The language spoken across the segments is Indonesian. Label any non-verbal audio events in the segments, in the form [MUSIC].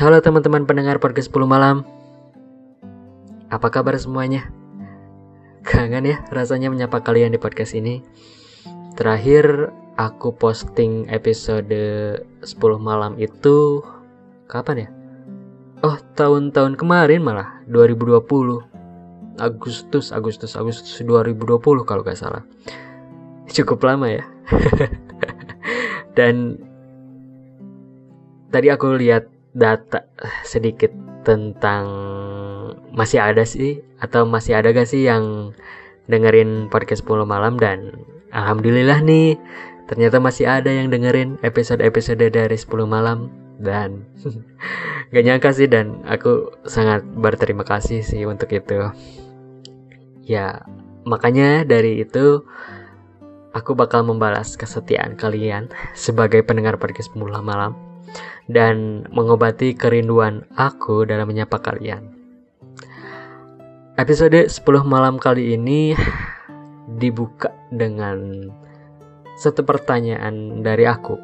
Halo teman-teman pendengar podcast 10 malam. Apa kabar semuanya? Kangen ya rasanya menyapa kalian di podcast ini. Terakhir aku posting episode 10 malam itu Kapan ya? Oh tahun-tahun kemarin malah 2020 Agustus, Agustus, Agustus 2020 kalau gak salah. Cukup lama ya. [LAUGHS] Dan tadi aku lihat data sedikit tentang masih ada sih atau masih ada gak sih yang dengerin podcast 10 malam dan alhamdulillah nih ternyata masih ada yang dengerin episode-episode dari 10 malam dan [LAUGHS] gak nyangka sih dan aku sangat berterima kasih sih untuk itu. Ya makanya dari itu aku bakal membalas kesetiaan kalian sebagai pendengar podcast 10 malam dan mengobati kerinduan aku dalam menyapa kalian. Episode 10 malam kali ini dibuka dengan satu pertanyaan dari aku.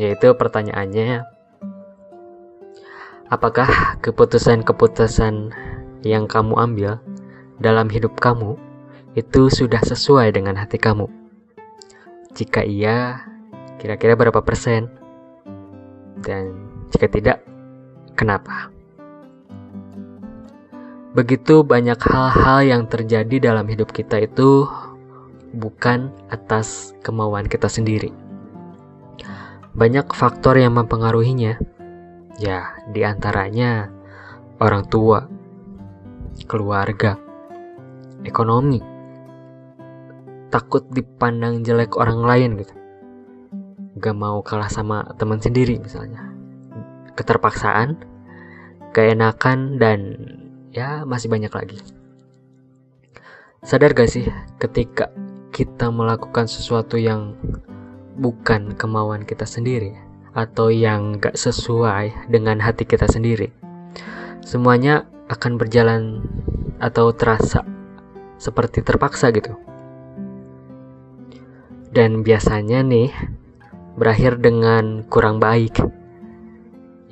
Yaitu pertanyaannya Apakah keputusan-keputusan yang kamu ambil dalam hidup kamu itu sudah sesuai dengan hati kamu? Jika iya, kira-kira berapa persen? Dan jika tidak, kenapa? Begitu banyak hal-hal yang terjadi dalam hidup kita itu bukan atas kemauan kita sendiri. Banyak faktor yang mempengaruhinya. Ya, di antaranya orang tua, keluarga, ekonomi, takut dipandang jelek orang lain gitu gak mau kalah sama teman sendiri misalnya. Keterpaksaan keenakan dan ya masih banyak lagi. Sadar gak sih ketika kita melakukan sesuatu yang bukan kemauan kita sendiri atau yang gak sesuai dengan hati kita sendiri? Semuanya akan berjalan atau terasa seperti terpaksa gitu. Dan biasanya nih berakhir dengan kurang baik.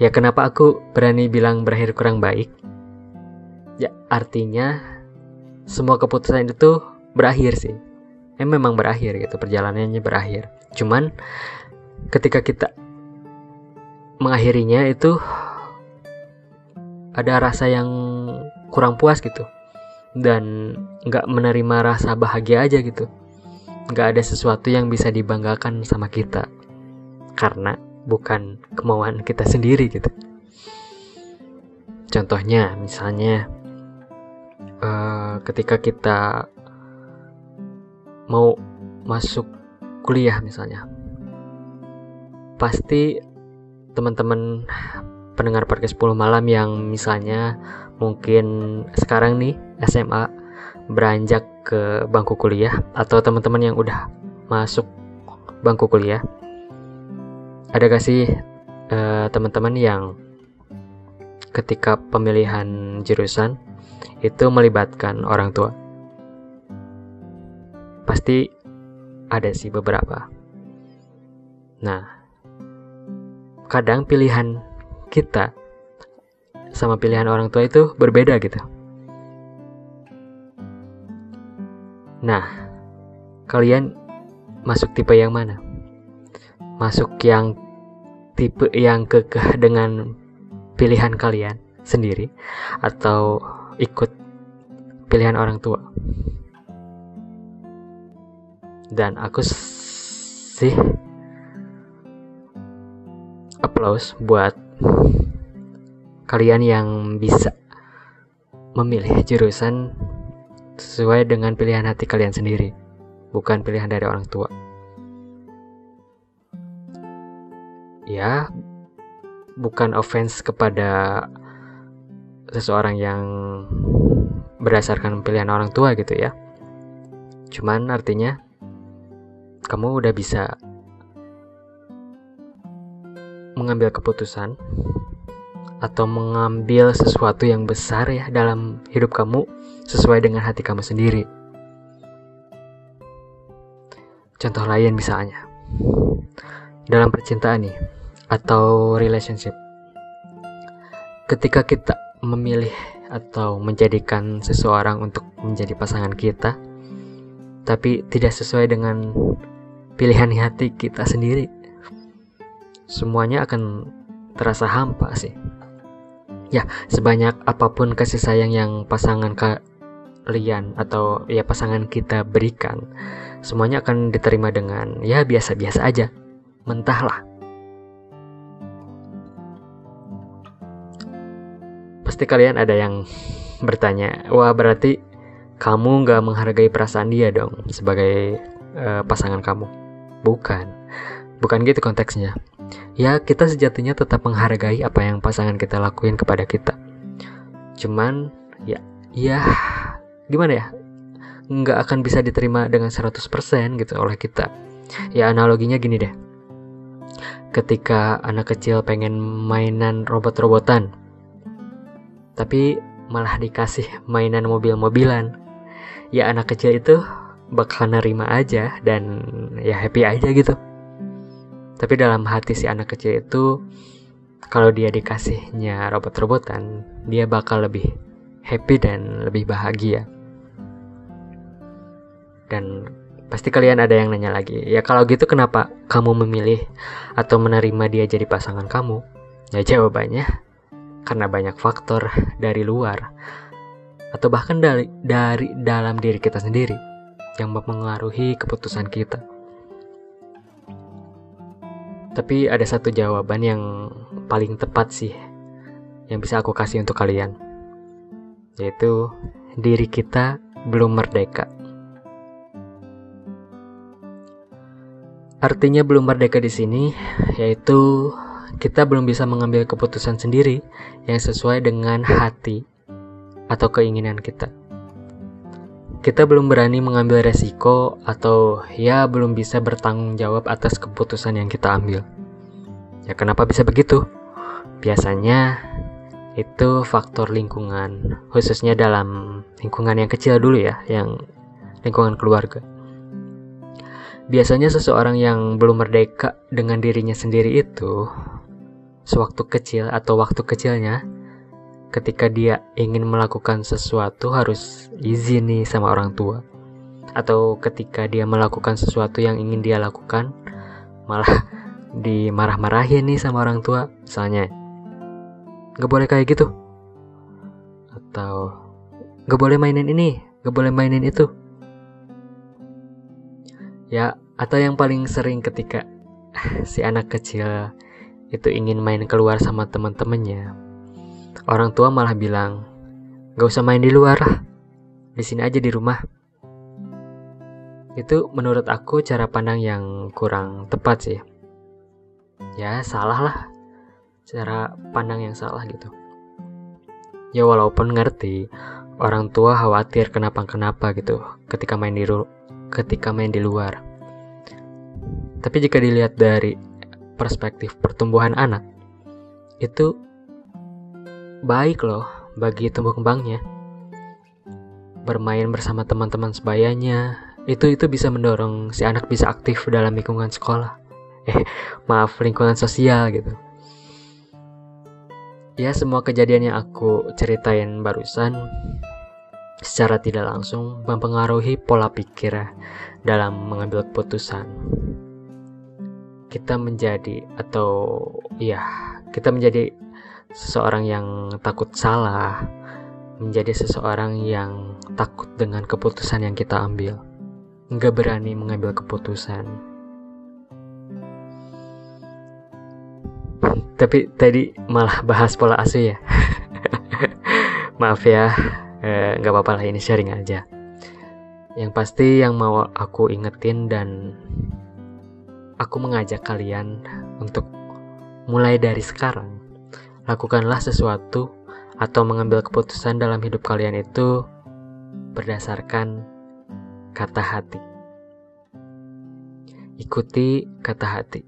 Ya kenapa aku berani bilang berakhir kurang baik? Ya artinya semua keputusan itu berakhir sih. Ya memang berakhir gitu, perjalanannya berakhir. Cuman ketika kita mengakhirinya itu ada rasa yang kurang puas gitu dan nggak menerima rasa bahagia aja gitu nggak ada sesuatu yang bisa dibanggakan sama kita karena bukan kemauan kita sendiri gitu. Contohnya, misalnya uh, ketika kita mau masuk kuliah misalnya, pasti teman-teman pendengar podcast 10 malam yang misalnya mungkin sekarang nih SMA beranjak ke bangku kuliah atau teman-teman yang udah masuk bangku kuliah ada gak sih uh, teman-teman yang ketika pemilihan jurusan itu melibatkan orang tua? Pasti ada sih beberapa. Nah, kadang pilihan kita sama pilihan orang tua itu berbeda gitu. Nah, kalian masuk tipe yang mana? Masuk yang tipe yang kekeh dengan pilihan kalian sendiri atau ikut pilihan orang tua. Dan aku sih applause buat kalian yang bisa memilih jurusan sesuai dengan pilihan hati kalian sendiri, bukan pilihan dari orang tua. Ya bukan offense kepada seseorang yang berdasarkan pilihan orang tua gitu ya. Cuman artinya kamu udah bisa mengambil keputusan atau mengambil sesuatu yang besar ya dalam hidup kamu sesuai dengan hati kamu sendiri. Contoh lain misalnya dalam percintaan nih atau relationship ketika kita memilih atau menjadikan seseorang untuk menjadi pasangan kita, tapi tidak sesuai dengan pilihan hati kita sendiri, semuanya akan terasa hampa sih. Ya, sebanyak apa pun kasih sayang yang pasangan kalian atau ya pasangan kita berikan, semuanya akan diterima dengan ya biasa-biasa aja. Mentahlah. Pasti kalian ada yang bertanya, wah berarti kamu gak menghargai perasaan dia dong sebagai uh, pasangan kamu. Bukan, bukan gitu konteksnya. Ya kita sejatinya tetap menghargai apa yang pasangan kita lakuin kepada kita. Cuman ya ya gimana ya? Nggak akan bisa diterima dengan 100% gitu oleh kita. Ya analoginya gini deh. Ketika anak kecil pengen mainan robot-robotan tapi malah dikasih mainan mobil-mobilan ya anak kecil itu bakal nerima aja dan ya happy aja gitu tapi dalam hati si anak kecil itu, kalau dia dikasihnya robot-robotan, dia bakal lebih happy dan lebih bahagia. Dan pasti kalian ada yang nanya lagi, ya kalau gitu kenapa kamu memilih atau menerima dia jadi pasangan kamu? Ya jawabannya, karena banyak faktor dari luar atau bahkan dari, dari dalam diri kita sendiri yang mempengaruhi keputusan kita. Tapi ada satu jawaban yang paling tepat sih yang bisa aku kasih untuk kalian. Yaitu diri kita belum merdeka. Artinya belum merdeka di sini yaitu kita belum bisa mengambil keputusan sendiri yang sesuai dengan hati atau keinginan kita kita belum berani mengambil resiko atau ya belum bisa bertanggung jawab atas keputusan yang kita ambil. Ya kenapa bisa begitu? Biasanya itu faktor lingkungan, khususnya dalam lingkungan yang kecil dulu ya, yang lingkungan keluarga. Biasanya seseorang yang belum merdeka dengan dirinya sendiri itu, sewaktu kecil atau waktu kecilnya, ketika dia ingin melakukan sesuatu harus izin nih sama orang tua. Atau ketika dia melakukan sesuatu yang ingin dia lakukan malah [LAUGHS] dimarah-marahin nih sama orang tua. Misalnya gak boleh kayak gitu. Atau gak boleh mainin ini gak boleh mainin itu. Ya atau yang paling sering ketika [LAUGHS] si anak kecil itu ingin main keluar sama teman-temannya Orang tua malah bilang, gak usah main di luar lah, di sini aja di rumah. Itu menurut aku cara pandang yang kurang tepat sih. Ya salah lah, cara pandang yang salah gitu. Ya walaupun ngerti, orang tua khawatir kenapa-kenapa gitu ketika main di ketika main di luar. Tapi jika dilihat dari perspektif pertumbuhan anak, itu baik loh bagi tumbuh kembangnya. Bermain bersama teman-teman sebayanya, itu itu bisa mendorong si anak bisa aktif dalam lingkungan sekolah. [LAUGHS] Eh, maaf, lingkungan sosial gitu. Ya, semua kejadian yang aku ceritain barusan secara tidak langsung mempengaruhi pola pikir dalam mengambil keputusan. Kita menjadi atau ya, kita menjadi seseorang yang takut salah, menjadi seseorang yang takut dengan keputusan yang kita ambil, nggak berani mengambil keputusan. Tapi tadi malah bahas pola asuh ya. [LAUGHS] Maaf ya, eh, nggak eh, apa-apa lah ini sharing aja. Yang pasti yang mau aku ingetin dan aku mengajak kalian untuk mulai dari sekarang Lakukanlah sesuatu atau mengambil keputusan dalam hidup kalian itu berdasarkan kata hati. Ikuti kata hati.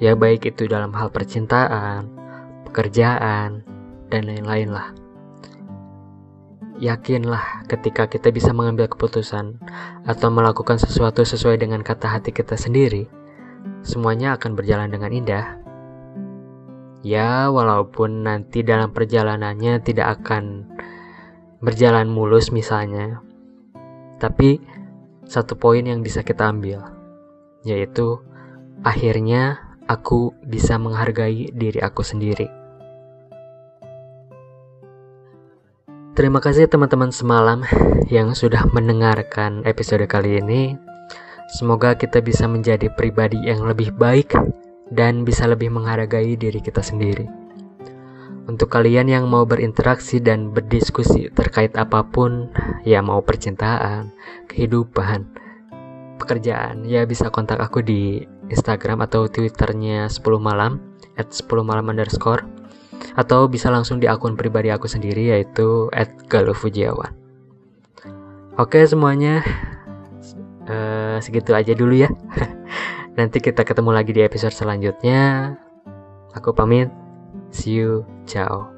Ya baik itu dalam hal percintaan, pekerjaan, dan lain-lain lah. Yakinlah ketika kita bisa mengambil keputusan atau melakukan sesuatu sesuai dengan kata hati kita sendiri, semuanya akan berjalan dengan indah Ya, walaupun nanti dalam perjalanannya tidak akan berjalan mulus misalnya. Tapi satu poin yang bisa kita ambil yaitu akhirnya aku bisa menghargai diri aku sendiri. Terima kasih teman-teman semalam yang sudah mendengarkan episode kali ini. Semoga kita bisa menjadi pribadi yang lebih baik dan bisa lebih menghargai diri kita sendiri. Untuk kalian yang mau berinteraksi dan berdiskusi terkait apa pun, ya mau percintaan, kehidupan, pekerjaan, ya bisa kontak aku di Instagram atau Twitternya 10 malam at 10 malam underscore atau bisa langsung di akun pribadi aku sendiri yaitu galufujiawan. Oke semuanya, uh, segitu aja dulu ya. [LAUGHS] Nanti kita ketemu lagi di episode selanjutnya. Aku pamit. See you. Ciao.